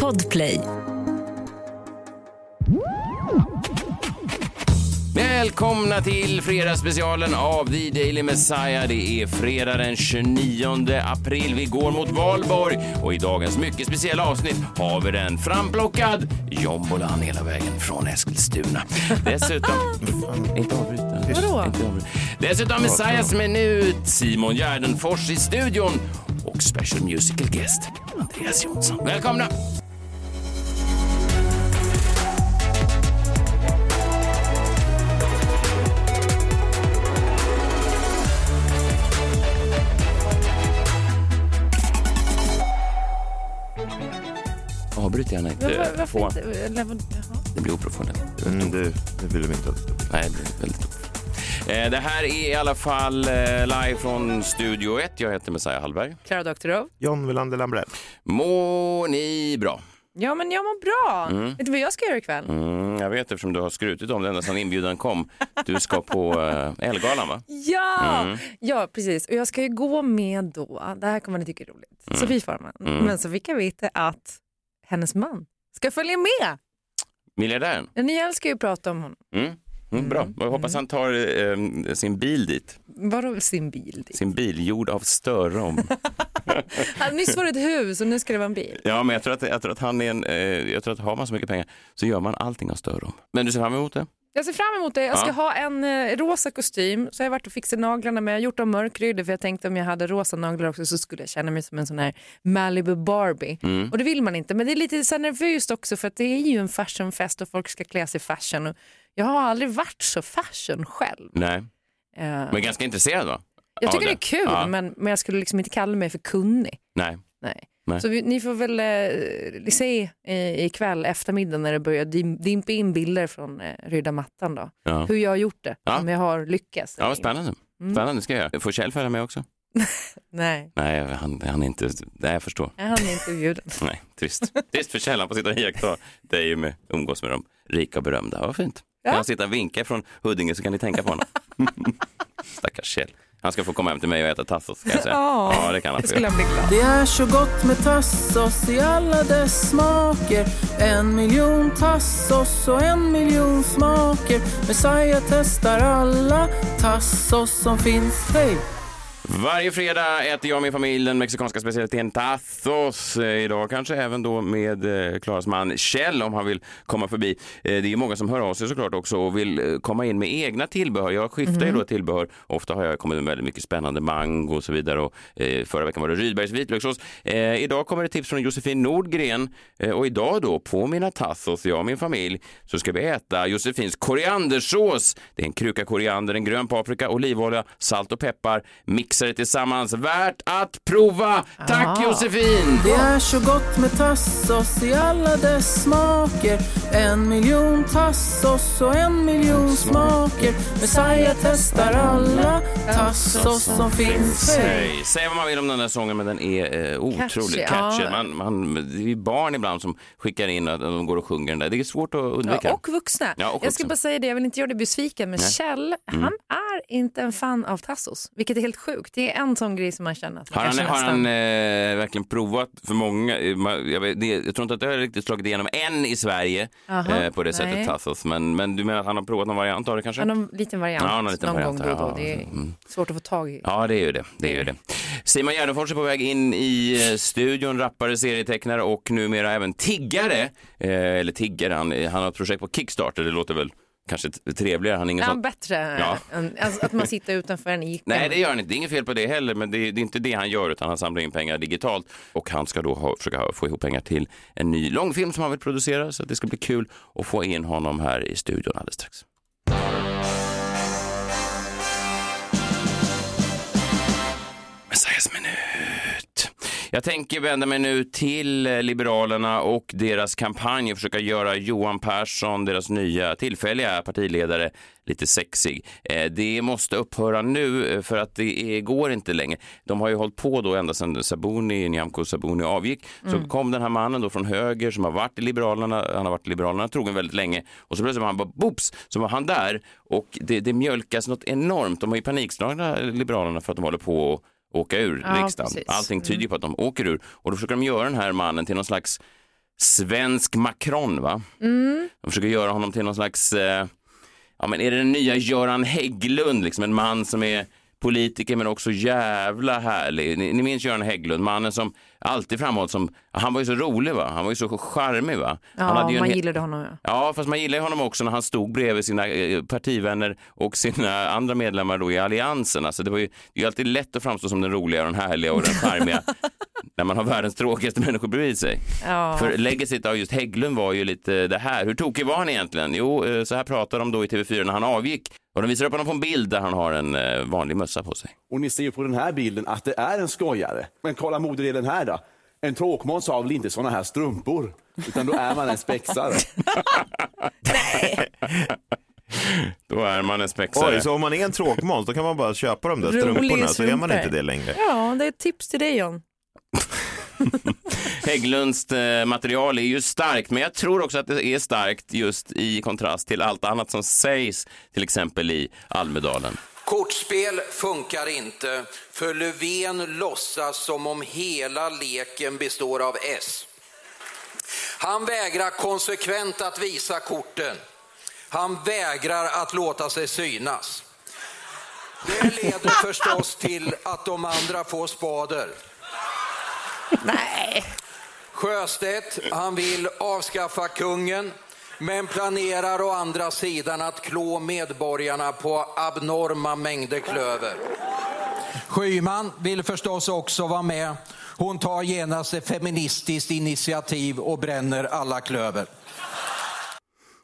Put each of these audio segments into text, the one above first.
Podplay. Välkomna till fredagsspecialen av The Daily Messiah. Det är fredag den 29 april. Vi går mot valborg och i dagens mycket speciella avsnitt har vi den framplockad jombolan hela vägen från Eskilstuna. Dessutom... inte avbryta. Vadå? Dessutom Messiahs minut, Simon Gärdenfors i studion och special musical guest Andreas Jonsson. Välkomna! Avbryt gärna inte. Men var- Varför inte? Det blir oprofessionellt. Mm, det, det vill de inte att det. Nej, det blir väldigt oprofessionellt. Eh, Det här är i alla fall eh, live från Studio 1. Jag heter Messiah Hallberg. Klara Doktorov. John Wilander Lambrell. Mår ni bra? Ja, men jag mår bra. Vet du vad jag ska göra ikväll? Mm, jag vet eftersom du har skrutit om det ända sedan inbjudan kom. Du ska på eh, Ellegalan va? Ja! Mm. ja, precis. Och jag ska ju gå med då, det här kommer ni tycka är roligt, Mm. Sofie Farman. Men så fick jag veta att hennes man ska följa med. Miljardären? Ja, Ni älskar ju att prata om honom. Mm. Mm, bra. Jag hoppas han tar eh, sin bil dit. Vadå sin bil? dit? Sin bil gjord av störom. Han nyss var det ett hus och nu ska det vara en bil. Ja, men jag tror att, jag tror att han är en, eh, jag tror att har man så mycket pengar så gör man allting av störom. Men du ser fram emot det? Jag ser fram emot det. Jag ska Ja. ha en eh, rosa kostym. Så har jag varit och fixat naglarna med. Jag har gjort dem mörkryddade för jag tänkte om jag hade rosa naglar också så skulle jag känna mig som en sån här Malibu Barbie. Mm. Och det vill man inte. Men det är lite så nervöst också för att det är ju en fashionfest och folk ska klä sig fashion. Och jag har aldrig varit så fashion själv. Nej, Eh, men ganska intresserad va? jag tycker det är kul Ja. men, men jag skulle liksom inte kalla mig för kunnig. Nej. Nej. Nej. Så vi, ni får väl eh, se eh, ikväll eftermiddag när det börjar dim, dimpa in bilder från eh, röda mattan då. Ja. Hur jag har gjort det, Ja. om jag har lyckats. Ja, vad spännande. Mm. Spännande ska jag göra. Får Kjell följa med också? Nej, Nej, han, han är inte... Nej, jag förstår. jag hann inte bjuden. Nej, trist. Trist för Kjell, han får sitta och iaktta dig med, umgås med de rika och berömda. Vad fint. Kan han sitta och vinka från Huddinge så kan ni tänka på honom. Stackars Kjell. Han ska få komma hem till mig och äta tassos, kan jag säga. Ja, Ja, det kan han få skulle bli glad. Det är så gott med tassos i alla dess smaker En miljon tassos och en miljon smaker Messiah testar alla tassos som finns Hej! Varje fredag äter jag och min familj den mexikanska specialiteten tacos. Eh, Idag kanske även då med eh, Klaras man Kjell om han vill komma förbi. Eh, Det är många som hör av sig såklart också och vill komma in med egna tillbehör. Jag skiftar ju då tillbehör. Ofta har jag kommit med väldigt mycket spännande mango och så vidare. Och, förra veckan var det Rydbergs vitlökssås. Idag kommer det tips från Josefin Nordgren och idag då på mina tacos, jag och min familj, så ska vi äta Josefins koriandersås. Det är en kruka koriander, en grön paprika, olivolja, salt och peppar. Mixa det tillsammans. Värt att prova! Tack Ah. Josefin! Det är så gott med tassos i alla dess smaker En miljon tassos och en miljon smaker Messiah testar alla tassos som finns Hej! Säg vad man vill om den där sången men den är eh, otroligt Catchy, catchy. Man, man, det är barn ibland som skickar in att de går och sjunger den där. Det är svårt att undvika. Ja, och vuxna. Ja, och Jag ska bara säga det, jag vill inte göra dig besviken, men Nej. Mm. Kjell, han är inte en fan av tassos, vilket är helt sjukt. Det är en sån grej som man känner att man Har han, har nästan... han eh, verkligen provat för många? eh, Jag, vet, det, jag tror inte att det har riktigt slagit igenom än i Sverige Aha, eh, på det sättet nej. tassos. Men, men du menar att han har provat någon variant av det kanske? Han har någon liten variant Ja, någon liten någon variant, gång då ja. Det är Mm. svårt att få tag i. Ja, det är ju det. det, är ju det. Simon Gärdenfors är på väg in i eh, studion, rappare, serietecknare och numera även tiggare. Eh, eller tiggare, han, han har ett projekt på Kickstarter, det låter väl kanske trevligare. Han är ingen Är sån... bättre Ja. än alltså, att man sitter utanför en Ica? Nej, det gör han inte. Det är inget fel på det heller, men det är, det är inte det han gör, utan han samlar in pengar digitalt och han ska då ha, försöka få ihop pengar till en ny långfilm som han vill producera, så att det ska bli kul att få in honom här i studion alldeles strax. Messiahs minut. Jag tänker vända mig nu till eh, Liberalerna och deras kampanj och försöka göra Johan Persson, deras nya tillfälliga partiledare, lite sexig. Eh, Det måste upphöra nu eh, för att det går inte längre. De har ju hållit på då ända sedan Sabuni, Nyamko Sabuni avgick. Så kom den här mannen då från höger som har varit i Liberalerna, han har varit i Liberalerna trogen väldigt länge och så plötsligt var han bara boops, så var han där och det, det mjölkas något enormt. De har ju panikslagna Liberalerna för att de håller på och åka ur Ja, riksdagen. precis. Mm. Allting tyder ju på att de åker ur och då försöker de göra den här mannen till någon slags svensk Macron va? Mm. De försöker göra honom till någon slags, eh, ja men är det den nya Göran Hägglund, liksom en man som är politiker men också jävla härlig. Ni, ni minns Göran Hägglund, mannen som alltid framhålls som, han var ju så rolig va, han var ju så charmig va. han Ja, hade ju man gillade honom. Ja. Ja, fast man gillar ju honom också när han stod bredvid sina eh, partivänner och sina andra medlemmar då i alliansen. Alltså det, var ju, det är ju alltid lätt att framstå som den roliga och den härliga och den charmiga när man har världens tråkigaste människor bredvid sig. Ja. För legacyt av just Hägglund var ju lite det här. Hur tokig var han egentligen? Jo, eh, så här pratade de då i TV4 när han avgick. Och de visar upp honom på en bild där han har en eh, vanlig mössa på sig. Och ni ser ju på den här bilden att det är en skojare. Men kolla modedelen här då. En tråkmåns har väl inte såna här strumpor? Utan då är man en spexare. Då är man en spexare. Oj, så om man är en tråkmåns då kan man bara köpa de där strumporna så är man inte det längre. ja, det är ett tips till dig John. Hägglunds eh, material är ju starkt, men jag tror också att det är starkt just i kontrast till allt annat som sägs, till exempel i Almedalen. Kortspel funkar inte, för Löfven låtsas som om hela leken består av S. Han vägrar konsekvent att visa korten. Han vägrar att låta sig synas. Det leder förstås till att de andra får spader. Nej. Sjöstedt, han vill avskaffa kungen men planerar å andra sidan att klå medborgarna på abnorma mängder klöver. Schyman vill förstås också vara med. Hon tar genast ett feministiskt initiativ och bränner alla klöver.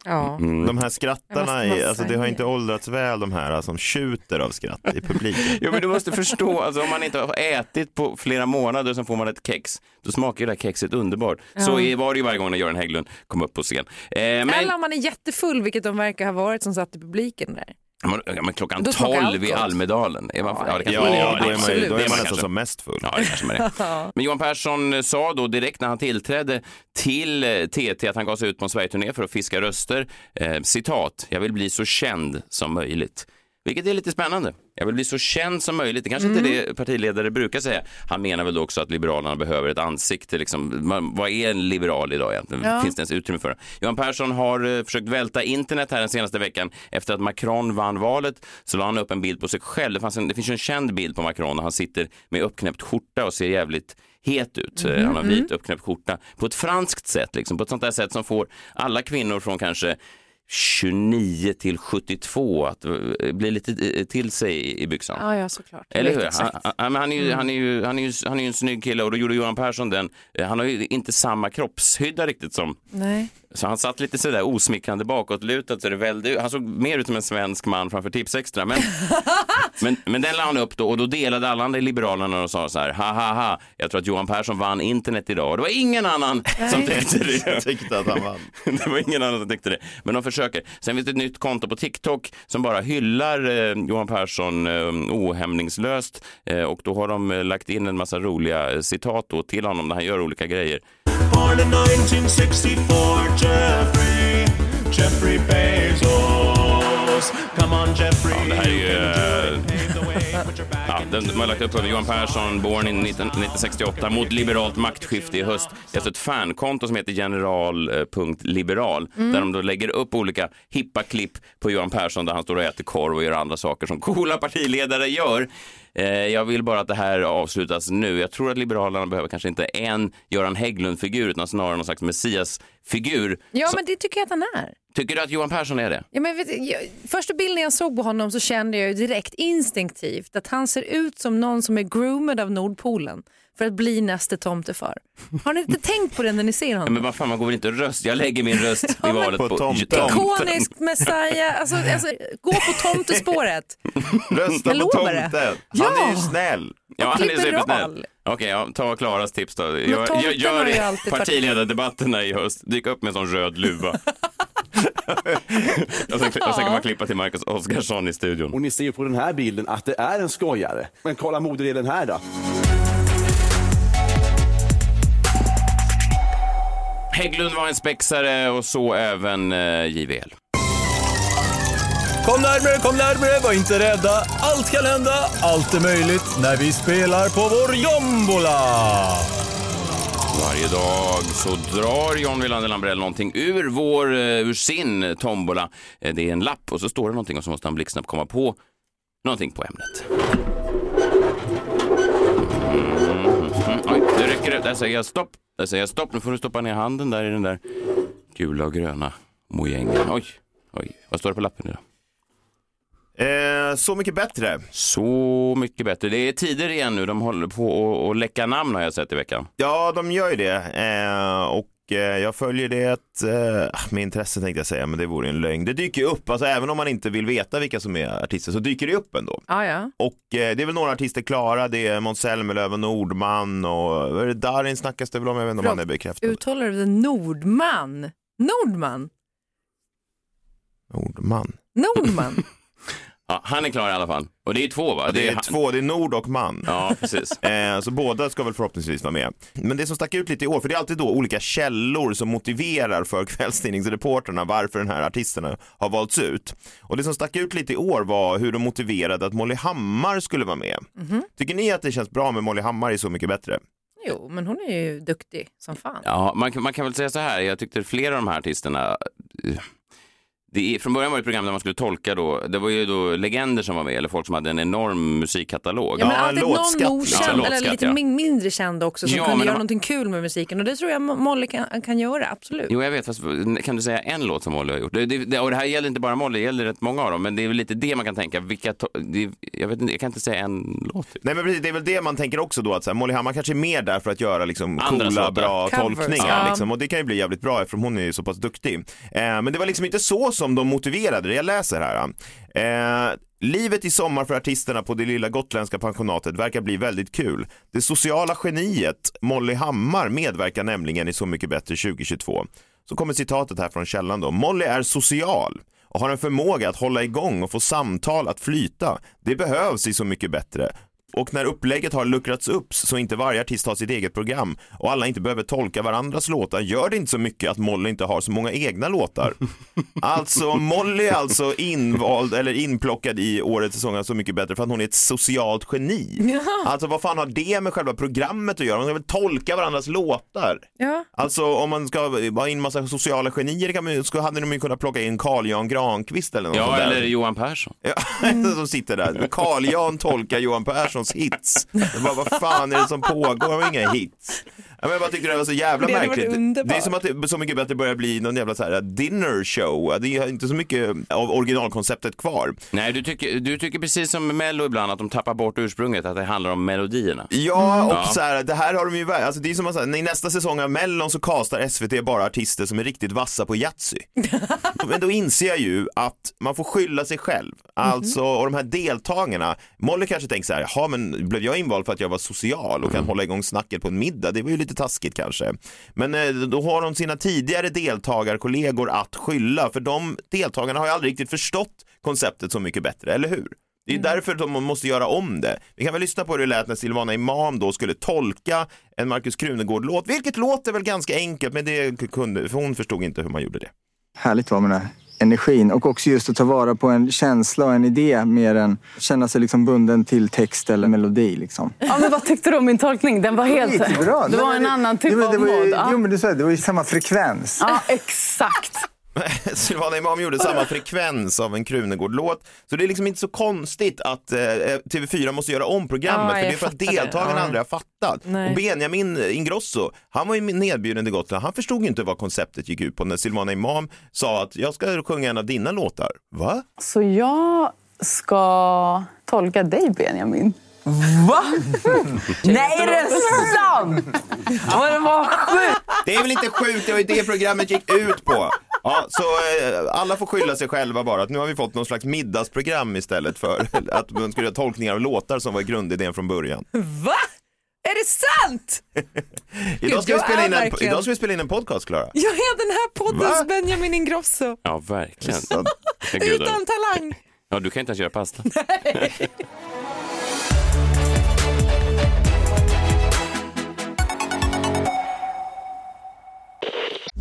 Ja. Mm. De här skrattarna, bara alltså, det har inte åldrats väl de här som tjuter av skratt i publiken. Ja, men du måste förstå, alltså, om man inte har ätit på flera månader så får man ett kex. Då smakar ju det här kexet underbart. Så är- var det ju varje gång när Göran Hägglund kom upp på scen. Eh, men, Eller om man är jättefull, vilket de verkar ha varit som satt i publiken där. Men, men klockan Då smakar 12 i. Almedalen. Är man, Ja, ja, det kanske Ja, man är. då är man, ju- då Det är man nästan kanske. som mest full. Ja, det kanske man är. Men Johan Persson sa då direkt när han tillträdde till eh, TT att han gav sig ut på en Sverigeturné för att fiska röster. Eh, citat, jag vill bli så känd som möjligt. Vilket är lite spännande. Jag vill bli så känd som möjligt. Det kanske inte är det partiledare brukar säga. Han menar väl också att Liberalerna behöver ett ansikte. Liksom. Man, vad är en liberal idag egentligen? Ja. Finns det ens utrymme för det? Johan Persson har eh, försökt välta internet här den senaste veckan. Efter att Macron vann valet så la han upp en bild på sig själv. Det, en, det finns ju en känd bild på Macron när han sitter med uppknäppt skjorta och ser jävligt het ut. Eh, Han har en vit uppknäppt skjorta på ett franskt sätt, liksom, på ett sånt där sätt som får alla kvinnor från kanske 29 till 72 att eh, bli lite eh, till sig i- byxan. Ja, ja såklart. Eller hur? Han, han, men han, är ju, han, är ju, han, är ju, han är ju en snygg kille och då gjorde Johan Persson den. Eh, Han har ju inte samma kroppshydda riktigt som Nej. Så han satt lite sådär osmickrande bakåtlutad så det välde, han såg mer ut som en svensk man framför Tipsextra. Men, men, men den la han upp då och då delade alla andra i Liberalerna och sa så här, ha ha ha, jag tror att Johan Persson vann internet idag. Och det var ingen annan som tyckte det. Jag tyckte att han vann. Det var ingen annan som tyckte det. Men de försöker. Sen finns det ett nytt konto på TikTok som bara hyllar eh, Johan Persson eh, ohämningslöst. Eh, och då har de eh, lagt in en massa roliga eh, citat då till honom när han gör olika grejer. Born in 1964, Jeffrey, Jeffrey Bezos. Come on, Jeffrey. Ja, det här är ju, eh, Ja, den, de har lagt upp Johan Persson, born in 19, 1968, mot liberalt maktskifte i höst. Det är alltså ett fankonto som heter general.liberal, där de då lägger upp olika hippa klipp på Johan Persson där han står och äter korv och gör andra saker som coola partiledare gör. Eh, jag vill bara att det här avslutas nu. Jag tror att Liberalerna behöver kanske inte en Göran Hägglund-figur utan snarare någon slags Messias-figur. Ja, Så- men det tycker jag att han är. Tycker du att Johan Persson är det? Ja, men vet, jag, första bilden jag såg på honom så kände jag ju direkt instinktivt att han ser ut som någon som är groomad av Nordpolen för att bli nästa tomtefar. Har ni inte tänkt på det när ni ser Ja, honom? men vad fan, man går väl inte och röst? Jag lägger min röst i men- valet På på, tomten. Ikonisk Messiah, alltså, alltså, gå på tomtespåret. Rösta på det. tomten. Ja. Han är ju snäll. Ja, han är supersnäll. Okej, ja, ta Klaras tips då. Gör, gör, gör varit- partiledardebatterna i höst. Dyk upp med en sån röd luva. och, sen, och sen kan man klippa till Marcus Oskarsson i studion. Och ni ser ju på den här bilden att det är en skojare. Men kolla modedelen här då. Hägglund var en spexare och så även eh, JVL. Kom närmare, kom närmare, var inte rädda. Allt kan hända, allt är möjligt när vi spelar på vår jombola. Varje dag så drar John Wilander Lambrell någonting ur, vår, eh, ur sin tombola. Eh, Det är en lapp och så står det någonting och så måste han blixtsnabbt komma på någonting på ämnet. Mm, mm, oj, det räcker det. Där säger jag stopp. Där säger jag stopp. Nu får du stoppa ner handen där i den där gula och gröna mojängen. Oj, oj. Vad står det på lappen nu då? Eh, så mycket bättre. Så mycket bättre. Det är tider igen nu. De håller på att- läcka namn har jag sett i veckan. Ja, de gör ju det. Eh, och jag följer det eh, med intresse tänkte jag säga, men det vore en lögn. Det dyker upp, alltså även om man inte vill veta vilka som är artister så dyker det upp ändå. Ja, ja. Och eh, det är väl några artister klara, det är Måns Zelmerlöw och Nordman och vad är det, Darin snackas det väl om, jag vet inte om han är bekräftad. Uttalar du det Nordman? Nordman? Nordman. Nordman? Ja, han är klar i alla fall. Och det är två va? Det är han- två, det är Nord och Man. Ja, precis. Eh, så båda ska väl förhoppningsvis vara med. Men det som stack ut lite i år, för det är alltid då olika källor som motiverar för kvällstidningsreporterna varför den här artisterna har valts ut. Och det som stack ut lite i år var hur de motiverade att Molly Hammar skulle vara med. Tycker ni att det känns bra med Molly Hammar i Så mycket bättre? Jo, men hon är ju duktig som fan. Ja, man, kan- man kan väl säga så här, jag tyckte flera av de här artisterna eh, det är, från början var det ett program där man skulle tolka då, det var ju då legender som var med eller folk som hade en enorm musikkatalog. Ja, men Ja, alltid låtskatt, någon okänd Ja, eller låtskatt, lite ja. min- mindre känd också som Ja, kunde göra de- någonting kul med musiken och det tror jag Molly kan, kan göra, absolut. Jo, jag vet, fast kan du säga en låt som Molly har gjort? Det, det, och det här gäller inte bara Molly, det gäller rätt många av dem, men det är väl lite det man kan tänka, vilka, to- det, jag vet inte, jag kan inte säga en låt. Nej men precis, det är väl det man tänker också då att så här, Molly Hammar kanske är mer där för att göra liksom Andra coola, bra Covers, tolkningar. ja. Liksom. Och det kan ju bli jävligt bra eftersom hon är ju så pass duktig. Eh, men det var liksom inte så som de motiverade det. Jag läser här. Eh, Livet i sommar för artisterna på det lilla gotländska pensionatet verkar bli väldigt kul. Det sociala geniet Molly Hammar medverkar nämligen i Så mycket bättre 2022. Så kommer citatet här från källan då. Molly är social och har en förmåga att hålla igång och få samtal att flyta. Det behövs i Så mycket bättre. Och när upplägget har luckrats upp så inte varje artist har sitt eget program och alla inte behöver tolka varandras låtar gör det inte så mycket att Molly inte har så många egna låtar. Alltså Molly är alltså invald eller inplockad i årets säsong av Så mycket bättre för att hon är ett socialt geni. Alltså vad fan har det med själva programmet att göra? Man ska väl tolka varandras låtar. Ja. Alltså om man ska ha in massa sociala genier kan man, så hade de ju kunnat plocka in Carl Jan Granqvist eller något Ja, sånt där. eller Johan Persson. Ja, som sitter där. Carl Jan tolkar Johan Perssons hits. Jag bara, vad fan är det som pågår? Jag har inga hits. Ja, men jag bara tyckte det var så jävla Det märkligt. Det är som att det Så mycket bättre börjar bli någon jävla så här dinner show. Det är inte så mycket av originalkonceptet kvar. Nej, du tycker, du tycker precis som Mello ibland att de tappar bort ursprunget, att det handlar om melodierna. Ja, och Ja. så här, det här har de ju, alltså det är som att säga, i nästa säsong av Mellon så kastar SVT bara artister som är riktigt vassa på Yatzy. Men då inser jag ju att man får skylla sig själv. Alltså, och de här deltagarna, Molly kanske tänker så här, jaha men blev jag invald för att jag var social och kan hålla igång snacket på en middag? Det var ju lite taskigt kanske. Men eh, då har de sina tidigare deltagarkollegor att skylla, för de deltagarna har ju aldrig riktigt förstått konceptet så mycket bättre, eller hur? Det är ju därför de måste göra om det. Vi kan väl lyssna på hur det lät när Silvana Imam då skulle tolka en Markus Krunegård-låt, vilket låter väl ganska enkelt, men det kunde, för hon förstod inte hur man gjorde det. Härligt var med här energin och också just att ta vara på en känsla och en idé mer än känna sig liksom bunden till text eller melodi. Liksom. Ja, men vad tyckte du om min tolkning? Den var helt... Det var en annan typ jo, men det av var ju. Jo, men det var ju samma frekvens. ja, exakt. Silvana Imam gjorde samma frekvens av en Krunegård-låt, så det är liksom inte så konstigt att eh, TV4 måste göra om programmet, Ja, för det är för att deltagarna Ja. aldrig har fattat. Nej. Och Benjamin Ingrosso, han var ju nedbjuden till Gotland, han förstod inte vad konceptet gick ut på när Silvana Imam sa att jag ska sjunga en av dina låtar. Va? Så jag ska tolka dig, Benjamin. Va? Nej, är det sant? Men det var sjukt. Det är väl inte sjukt, det var ju det programmet gick ut på. Ja, så eh, alla får skylla sig själva bara. Att nu har vi fått någon slags middagsprogram istället för att man skulle göra tolkningar av låtar som var grundidén från början. Va? Är det sant? Idag ska, vi spela in en, idag ska vi spela in en podcast, Klara. Jag är den här poddens Va? Benjamin Ingrosso. Ja, verkligen. Utan talang. Ja, du kan inte ens göra pasta.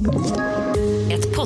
Ett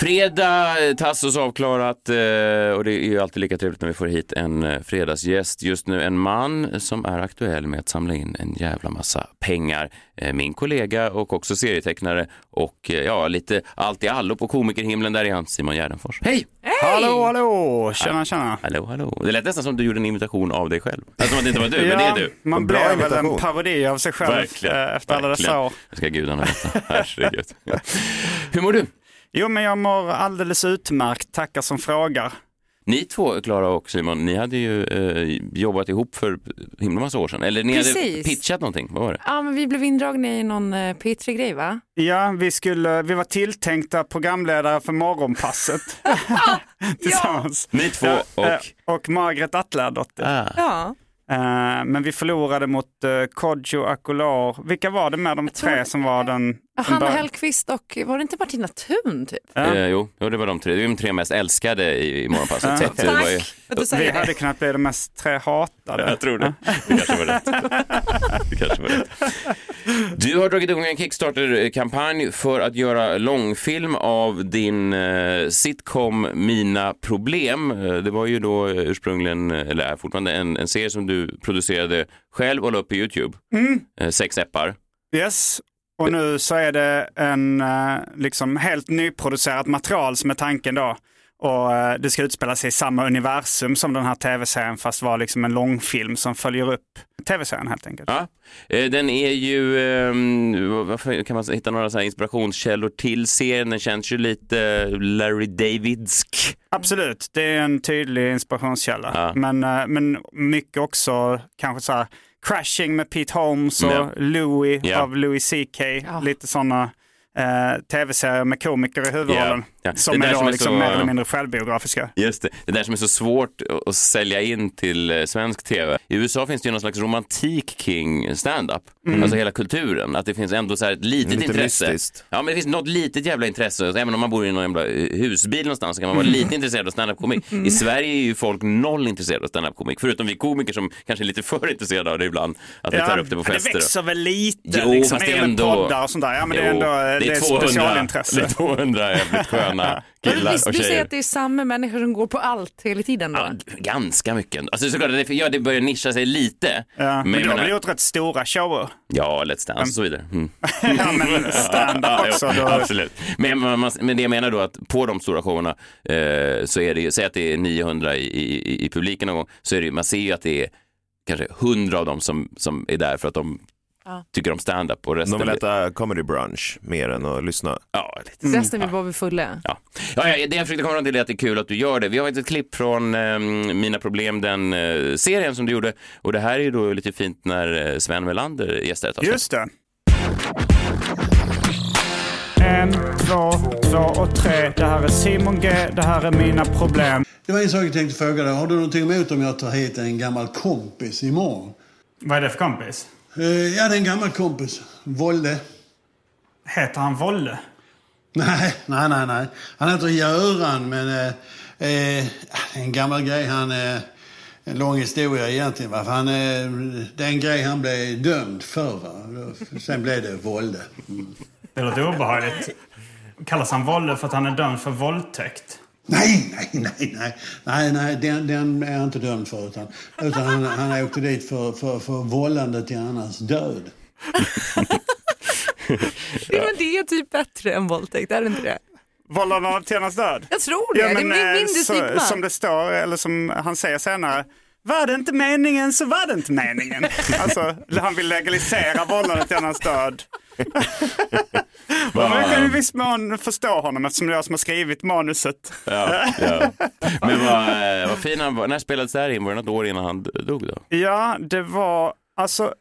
Fredag, eh, Tassos avklarat eh, och det är ju alltid lika trevligt när vi får hit en eh, fredagsgäst. Just nu en man som är aktuell med att samla in en jävla massa pengar. Min kollega och också serietecknare och ja, lite allt i allo på komikerhimlen. Där är han, Simon Gärdenfors. Hej! Hallå, hallå! Tjena, tjena. Hallå, hallå. Det lät nästan som du gjorde en imitation av dig själv. Alltså som att det inte var du, men det är du. man blev väl en imitation. parodi av sig själv Verkligen. efter alla dessa år. Det ska gudarna veta. Herregud. Hur mår du? Jo, men jag mår alldeles utmärkt. Tackar som frågar. Ni två, Klara och Simon, ni hade ju eh, jobbat ihop för himla massa år sedan. Eller ni hade Precis. pitchat någonting, vad var det? Ja, men vi blev indragna i någon uh, P3-grej va? Ja, vi, skulle, vi var tilltänkta programledare för Morgonpasset tillsammans. Ni två Ja, och- eh, och Margaret Atlerdotter. Ja. Eh, men vi förlorade mot uh, Kodjo Akolor. Vilka var det med de tre som var den? Hanna Hellquist och var det inte Martina Thun typ? Eh, jo, jo, det var de tre. Det är de tre mest älskade i, i Morgonpasset. Ja. Att det var ju... Vi det. hade kunnat bli de mest tre hatade. Jag tror det. Det kanske var rätt. Det kanske var rätt. Du har dragit igång en Kickstarter-kampanj för att göra långfilm av din eh, sitcom Mina problem. Eh, Det var ju då ursprungligen, eh, eller är fortfarande, en, en serie som du producerade själv och la upp på YouTube. Mm. Eh, sex äppar. Yes, och nu så är det en eh, liksom helt nyproducerat material som är tanken då. Och eh, det ska utspela sig i samma universum som den här tv-serien fast var liksom en långfilm som följer upp tv-serien helt enkelt. Ja. Eh, Den är ju, eh, varför kan man hitta några så inspirationskällor till serien? Den känns ju lite Larry Davidsk. Absolut, det är en tydlig inspirationskälla. Ja. Men, men mycket också kanske så här Crashing med Pete Holmes och Ja. Louis Ja. av Louis CK. Lite sådana eh, tv-serier med komiker i huvudrollen. Ja. Ja. Som Det är där då som är liksom så- mer eller mindre självbiografiska. Just det, det där som är så svårt att- sälja in till eh, svensk tv. I USA finns det ju någon slags romantik kring stand-up. Mm. Alltså hela kulturen. Att det finns ändå så här ett litet Lite intresse. mystiskt. Ja, men det finns något litet jävla intresse. Så Även om man bor i någon jävla eh, husbil någonstans så kan man vara Mm. lite intresserad av stand-up-komik. Mm. I Sverige är ju folk noll intresserade av stand-up-komik. Förutom vi komiker som kanske är lite för intresserade av det ibland. Att vi tar upp det på fester. det växer väl lite Jo, liksom, fast det är ändå... poddar och sånt där. Ja, men det är Jo, ändå det är ett 200 specialintresse. Det är 200 jävligt sköna killar Visst, och du säger tjejer. att det är samma människor som går på allt hela tiden då? Ganska mycket. Alltså såklart, det, ja, det börjar nischa sig lite. Ja, men jag du har väl gjort rätt stora shower? Ja, Let's Dance och så vidare. Mm. ja, men stand-up Ja, också. Då. Absolut. Men, man, men det jag menar då att på de stora showerna eh, så är det ju, säg att det är 900 i, i, i publiken någon gång, så är det man ser ju att det är kanske 100 av dem som, som är där för att de Ja. tycker om stand-up och resten... De vill äta comedy brunch mer än att lyssna. Ja, lite. Resten vill bara bli fulla. Ja. Ja, ja, det jag försökte komma fram till är att det är kul att du gör det. Vi har ett klipp från eh, Mina problem, den eh, serien som du gjorde. Och det här är ju då lite fint när eh, Sven Melander gästar ett avsnitt. Just det. En, två, två och tre. Det här är Simon G. Det här är mina problem. Det var en sak jag tänkte fråga dig. Har du någonting emot om jag tar hit en gammal kompis imorgon? Vad är det för kompis? Eh, ja, det är en gammal kompis. Volle. Heter han Volle? Nej, nej, nej, nej. Han heter Göran, men eh, eh, en gammal grej. Han eh, en lång historia egentligen. Va? För Han, eh, det är en grej han blev dömd för. Va? Sen blev det Volle. Mm. Det låter obehagligt. Kallas han Volle för att han är dömd för våldtäkt? Nej, nej, nej, nej. Nej, nej, den, den är jag inte dömd för. Utan, utan han, han åkte dit för, för, för vållande till annans död. Ja, men det är typ bättre än våldtäkt, är det inte det? Vållande till annans död? Jag tror det. det är min, eh, min så, stigma. Som det står, eller som han säger senare. Var det inte meningen så var det inte meningen. alltså, han vill legalisera vållande till annans död. Jag kan i viss mån förstå honom eftersom det är jag som har skrivit manuset. Ja, ja. Men vad, eh, vad fin han var. När spelades det här in? Var det något år innan han dog då? Ja, det var alltså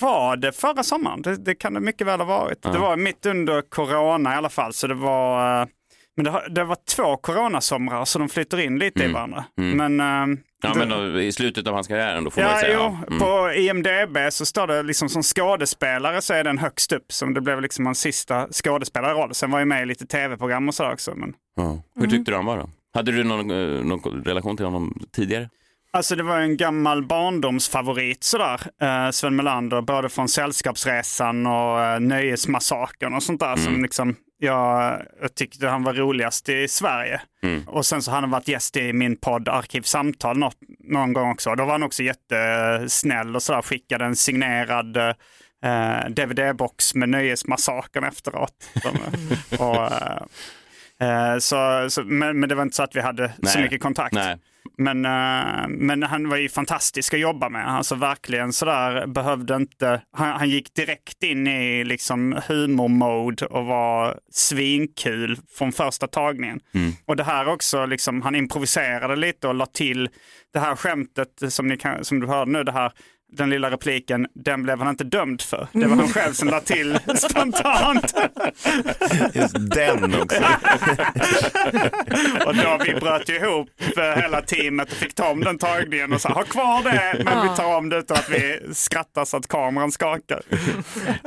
var det förra sommaren? Det, det kan det mycket väl ha varit. Ja. Det var mitt under corona i alla fall. Så det var, eh, men det, det var två coronasomrar så de flyter in lite i varandra. Mm. Men, eh, Ja, men då, i slutet av hans karriär då får man Ja, ju säga. jo, ja. Mm. på IMDB så står det liksom som skådespelare så är den högst upp. Som det blev liksom hans sista skådespelarroll. Sen var jag med i lite tv-program och sådär också. Men... Ja. Hur tyckte du han var då? Hade du någon, eh, någon relation till honom tidigare? Alltså det var en gammal barndomsfavorit sådär. Eh, Sven Melander, både från Sällskapsresan och eh, Nöjesmassakern och sånt där. Som liksom jag, jag tyckte han var roligast i Sverige. Och sen så har han varit gäst i min podd Arkivsamtal något, någon gång också. Då var han också jättesnäll och sådär. Skickade en signerad eh, DVD-box med Nöjesmassakern efteråt. Och, eh, så, så, men, men det var inte så att vi hade så Nej. mycket kontakt. Nej. Men, eh, men han var ju fantastisk att jobba med. Alltså verkligen sådär behövde inte, han, han gick direkt in i liksom humormode och var svinkul från första tagningen. Och det här också, liksom, han improviserade lite och la till det här skämtet som, ni kan, som du hörde nu, det här den lilla repliken, den blev han inte dömd för. Det var han själv som la till spontant. Just den också. och då vi bröt ihop för hela teamet och fick ta om den tagningen och sa ha kvar det, men vi tar om det utan att vi skrattar så att kameran skakar.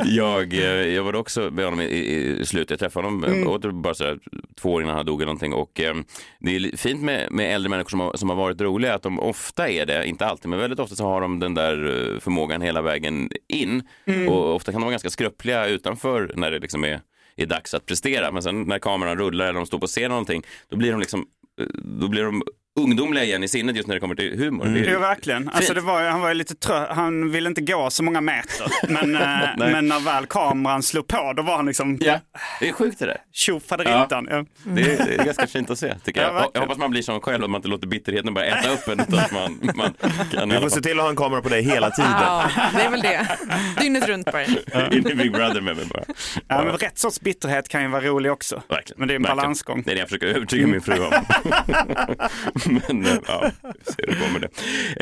Jag, eh, jag var också med honom i, i, i slutet. Jag träffade honom Mm. mm. åter bara så här, två år innan han dog eller någonting. Och, eh, det är fint med, med äldre människor som har, som har varit roliga att de ofta är det, inte alltid, men väldigt ofta så har de den där eh, förmågan hela vägen in. Mm. Och ofta kan de vara ganska skröpliga utanför när det liksom är, är dags att prestera. Men sen när kameran rullar eller de står på scen eller någonting, då blir de liksom eh, då blir de ungdomliga igen i sinnet just när det kommer till humor. Det är Jo, verkligen. Alltså, det var, han var ju lite trött. Han ville inte gå så många meter. Men, eh, men när väl kameran slog på, då var han liksom Ja, det är sjukt det där. tjofaderittan. Ja. Det är, det är ganska fint att se tycker Ja, jag. verkligen. jag hoppas man blir som själv och man inte låter bitterheten bara äta upp en utan att man, man kan Du får se till att ha en kamera på dig hela tiden. Ja, det är väl det. Dygnet runt bara. in i Big Brother med mig bara. Ja, men rätt sorts bitterhet kan ju vara rolig också. Verkligen. Men det är en Verkligen. balansgång. Det är det jag försöker övertyga min fru om. men ja, vi ser hur det går med det.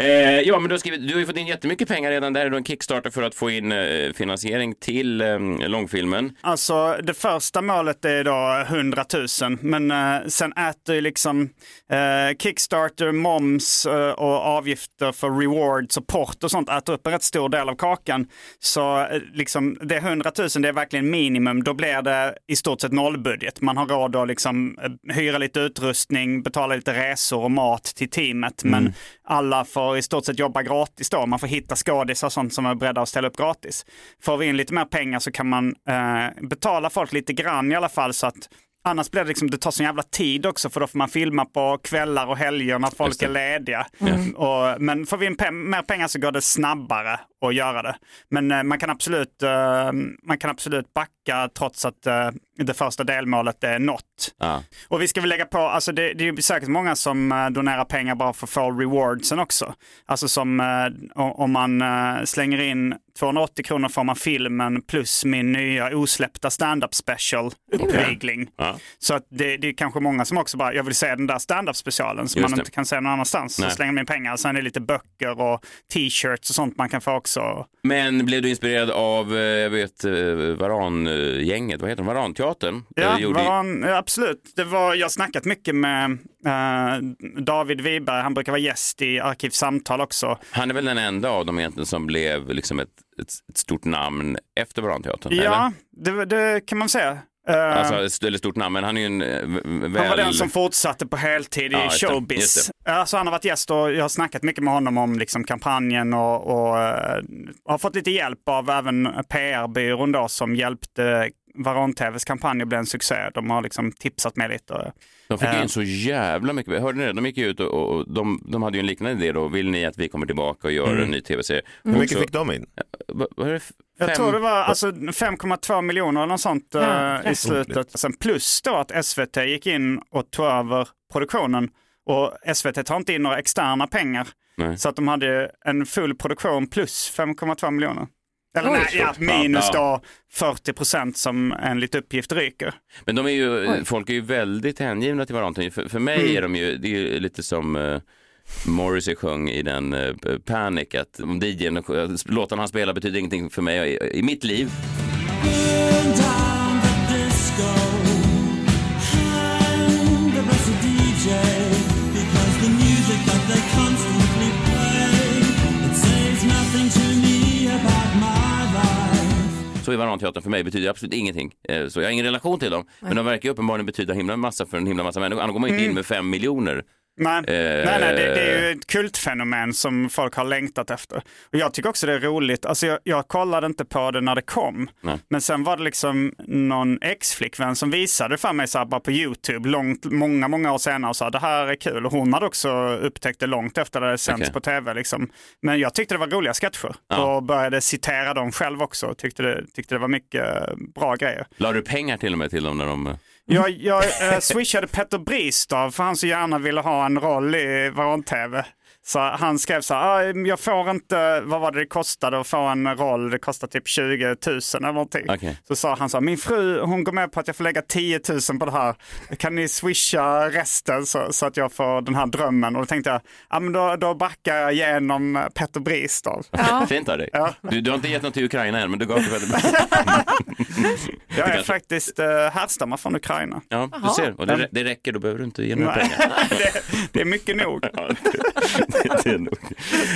Eh, ja, men du har, skrivit, du har ju fått in jättemycket pengar redan. Det här är då en Kickstarter för att få in eh, finansiering till eh, långfilmen. Alltså det första målet är då 100 000 men eh, sen äter ju liksom eh, Kickstarter, moms eh, och avgifter för rewards och port och sånt äter upp en rätt stor del av kakan. Så eh, liksom det 100 000 det är verkligen minimum. Då blir det i stort sett nollbudget. Man har råd att liksom eh, hyra lite utrustning, betala lite resor och mat till teamet. Men alla får i stort sett jobba gratis då. Man får hitta skådisar och sånt som är beredda att ställa upp gratis. Får vi in lite mer pengar så kan man eh, betala folk lite grann i alla fall så att Annars blir det liksom, det tar sån jävla tid också för då får man filma på kvällar och helger när folk är lediga. Mm. Och, men får vi in pe- mer pengar så går det snabbare att göra det. Men eh, man kan absolut, eh, man kan absolut backa trots att eh, det första delmålet är nått. Ja. Och vi ska väl lägga på, alltså det, det är säkert många som donerar pengar bara för att få rewardsen också. Alltså som om man slänger in 280 kronor får man filmen plus min nya osläppta stand-up special uppvigling. Ja. Så att det, det är kanske många som också bara, jag vill se den där stand-up specialen som Just man det. inte kan se någon annanstans. Så Nej. slänger man in pengar. Sen är det lite böcker och t-shirts och sånt man kan få också. Men blev du inspirerad av, eh, jag vet, eh, Varan-gänget, vad heter de, Varanteatern? Ja, Eh, gjorde varan, absolut. Det var, jag har snackat mycket med eh, David Wiberg, han brukar vara gäst i Arkivsamtal också. Han är väl den enda av dem egentligen som blev liksom ett, ett, ett stort namn efter Varanteatern? Ja, det, det kan man säga. Eh, Alltså, ett- eller stort namn, men han är ju en eh, väl... Han var den som fortsatte på heltid i Ja, just det, showbiz. just Alltså, han har varit gäst och jag har snackat mycket med honom om liksom, kampanjen och, och eh, har fått lite hjälp av även PR-byrån då som hjälpte Varan-TVs kampanj att bli en succé. De har liksom tipsat mig lite. De fick ju in så jävla mycket. Hörde ni det? De gick ut och, och de, de hade ju en liknande idé då. Vill ni att vi kommer tillbaka och gör Mm. en ny tv-serie? Hur mycket fick de in? Vad vad är det? Jag tror det var alltså, 5,2 miljoner eller något sånt eh, Ja, i slutet. Sen plus då att SVT gick in och tog över produktionen. Och SVT tar inte in några externa pengar. Nej. Så att de hade en full produktion plus 5,2 miljoner. Eller nej, ja, minus då 40 procent som enligt uppgift ryker. Men de är ju, Oj. folk är ju väldigt hängivna till Varanteatern. För, för mig Mm. är de ju, det är ju lite som, eh, Morrissey sjöng i den eh, Panic att om DJn, låtarna han spelar betyder ingenting för mig i, i mitt liv. Så är Varanteatern för mig betyder absolut ingenting. Eh, Så jag har ingen relation till dem. Men de verkar ju uppenbarligen betyda himla massa för en himla massa människor. Annars går man ju inte in med fem miljoner. Nej, Eh, nej, nej det, det är ju ett kultfenomen som folk har längtat efter. Och jag tycker också det är roligt. Alltså jag, jag kollade inte på det när det kom. Nej. Men sen var det liksom någon ex-flickvän som visade för mig så här bara på YouTube långt, många, många år senare och sa det här är kul. Och hon hade också upptäckt det långt efter det sänds Okej. på tv. Liksom. Men jag tyckte det var roliga sketcher Ja. och började citera dem själv också. Tyckte det, tyckte det var mycket eh, bra grejer. La du pengar till och med till dem när de... Jag, jag eh, swishade Petter Bristav för han så gärna ville ha en roll i Varan-TV. Så han skrev så här, "Ah, jag får inte, vad var det det kostade att få en roll? Det kostar typ 20 000 eller någonting. Okej. Så sa han så här, min fru hon går med på att jag får lägga 10 000 på det här. Kan ni swisha resten så, så att jag får den här drömmen? Och då tänkte jag, ja men då, då backar jag genom Petter Bristav. Fint av dig. Ja. Du, du har inte gett något till Ukraina än, men du gav till Petter Jag är faktiskt eh, härstammar från Ukraina. Ja, du ser. Och det, det räcker, då behöver du inte ge några pengar. det, det är mycket nog. det är nog.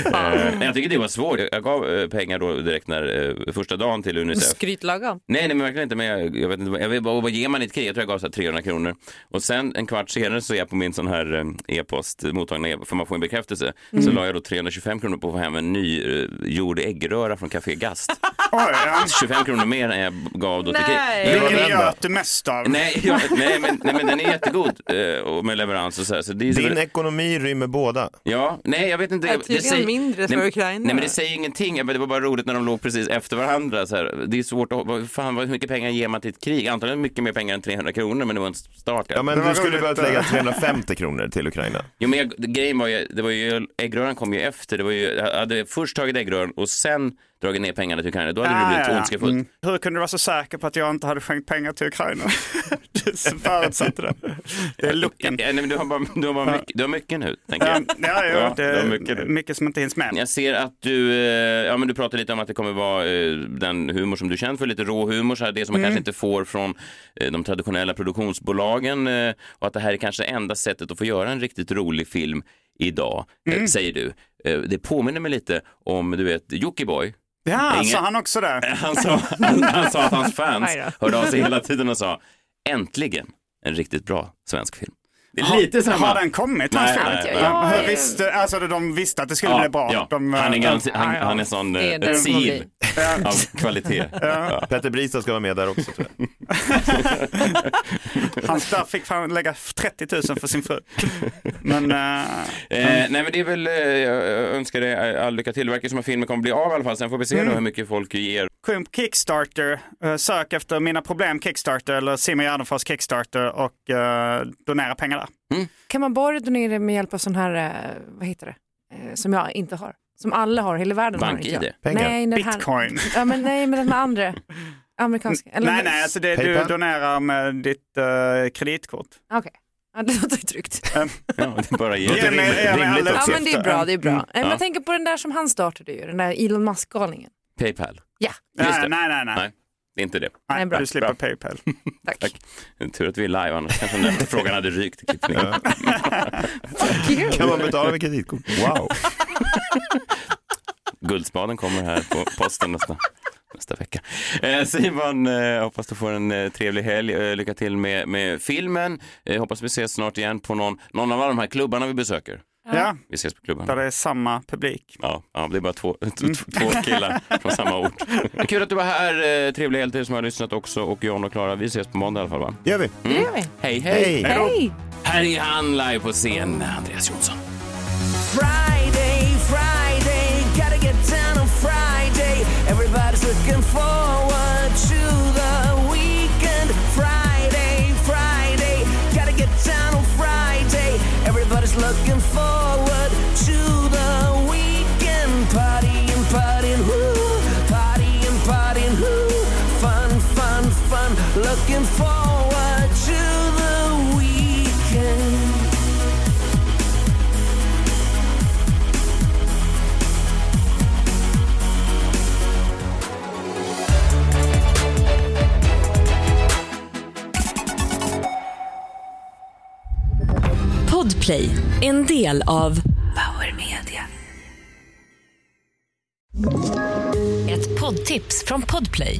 Eh, jag tycker det var svårt. Jag- gav eh, pengar då direkt när, eh, första dagen till Unicef. Skrytlagom. Nej, nej, men verkligen inte. Men jag, jag vet inte, vad- jag vet, vad, vad ger man i ett krig? Jag tror jag gav så här 300 kronor. Och sen en kvart senare så är jag på min sån här eh, e-post, mottagning, e- för man får en bekräftelse. Så Mm. la jag då 325 kronor på att få hem en ny eh, gjord äggröra från Café Gast. Oj, ja. 25 kronor mer än jag gav då till krig. Nej. Det Vilken njöt du mest av? Nej, jag, nej, men, nej, men den är jättegod eh, och med leverans och så här. Så det är Din ekonomi rymmer båda. Ja, nej jag vet inte. Ja, Jag- tydligen säger- mindre för nej, Ukraina. Nej men det säger ingenting. Det var bara roligt när de låg precis efter varandra. Så här. Det är svårt att, vad fan hur mycket pengar ger man till ett krig? Antagligen mycket mer pengar än 300 kronor men det var en start. Ja, men Det du skulle behövt eh. lägga 350 kronor till Ukraina. Jo men jag, grejen var ju, det var ju, äggröran kom ju efter. Det var ju, jag hade först tagit äggröran och sen dragit ner pengarna till Ukraina. Då hade det blivit ondskefullt. Mm. Hur kunde du vara så säker på att jag inte hade skänkt pengar till Ukraina? du förutsatte det. Det är looken. Ja, nej, du har, bara, du, har bara mycket, du har mycket nu, tänker Ja, jag. ja, jo, Ja, det du är mycket mycket som inte hinns med. Jag ser att du, eh, ja men du pratar lite om att det kommer vara eh, den humor som du känner för, lite rå humor, så här, det som man Mm. kanske inte får från eh, de traditionella produktionsbolagen och att det här är kanske enda sättet att få göra en riktigt rolig film idag, Mm. säger du. Det påminner mig lite om, du vet, Jockiboi. Ja, Ingen- sa han också det? Han sa, han, han sa att hans fans hörde av sig hela tiden och sa äntligen en riktigt bra svensk film. Det är lite samma. Har den kommit? Nej, film? nej, Ja, nej. hur visste, alltså de visste att det skulle Ja, bli bra. ja. De, han, är eh, ganska, han, ja, ja. han är sån eh, bli. av kvalitet. Ja. Petter Bristad ska vara med där också tror jag. Hans där fick fan lägga 30 000 för sin fru. Men, eh, Eh, nej men det är väl, eh, jag önskar dig all lycka till. Det verkar som att filmen kommer bli av i alla fall. Sen får vi se Mm. då hur mycket folk ger. på Kickstarter, sök efter Mina Problem Kickstarter eller Simon Gärdenfors Kickstarter och eh, donera pengar där. Kan man bara donera med hjälp av sån här, eh, vad heter det, eh, som jag inte har? Som alla har, hela världen har. BankID? inte jag. Pengar? Nej, den här, Bitcoin. ja, men, nej, men den andra, amerikanska. Eller, nej, nej, alltså det, du donerar med ditt eh, kreditkort. Okej, ja, det låter ju tryggt. Ja, det är bara ge. Ge mig- ge mig alla Ja, men det är bra, det är bra. Mm. Men Ja. Jag tänker på den där som han startade ju, den där Elon Musk-galningen. Paypal. Ja, Just Nej, nej, nej. nej. Det är inte det. nej bra. du slipper Bra. Paypal. tack. Tur att vi är live, annars kanske den där frågan hade rykt i klippningen. Kan man betala med kreditkort? Wow. Guldspaden kommer här på posten nästa, nästa vecka. Eh, Simon, eh, hoppas du får en eh, trevlig helg. Eh, lycka till med, med filmen. Eh, hoppas vi ses snart igen på någon, någon av alla de här klubbarna vi besöker. Ja, Vi ses på klubban. där det är samma publik. Ja, ja, det är bara två, två killar från samma ort. Kul att du var här. Eh, Trevlig helg till er som har lyssnat också. Och John och Klara, vi ses på måndag i alla fall va? gör vi. Det gör vi. Hej, hej! Hej. Hej! Här är han live på scen, Andreas Jonsson. Friday, Friday, gotta get down on Friday. Everybody's looking forward to the weekend. Friday, Friday, gotta get down on Friday. Everybody's looking forward looking forward to the weekend. Podplay, en del av Power Media. Ett poddtips från Podplay.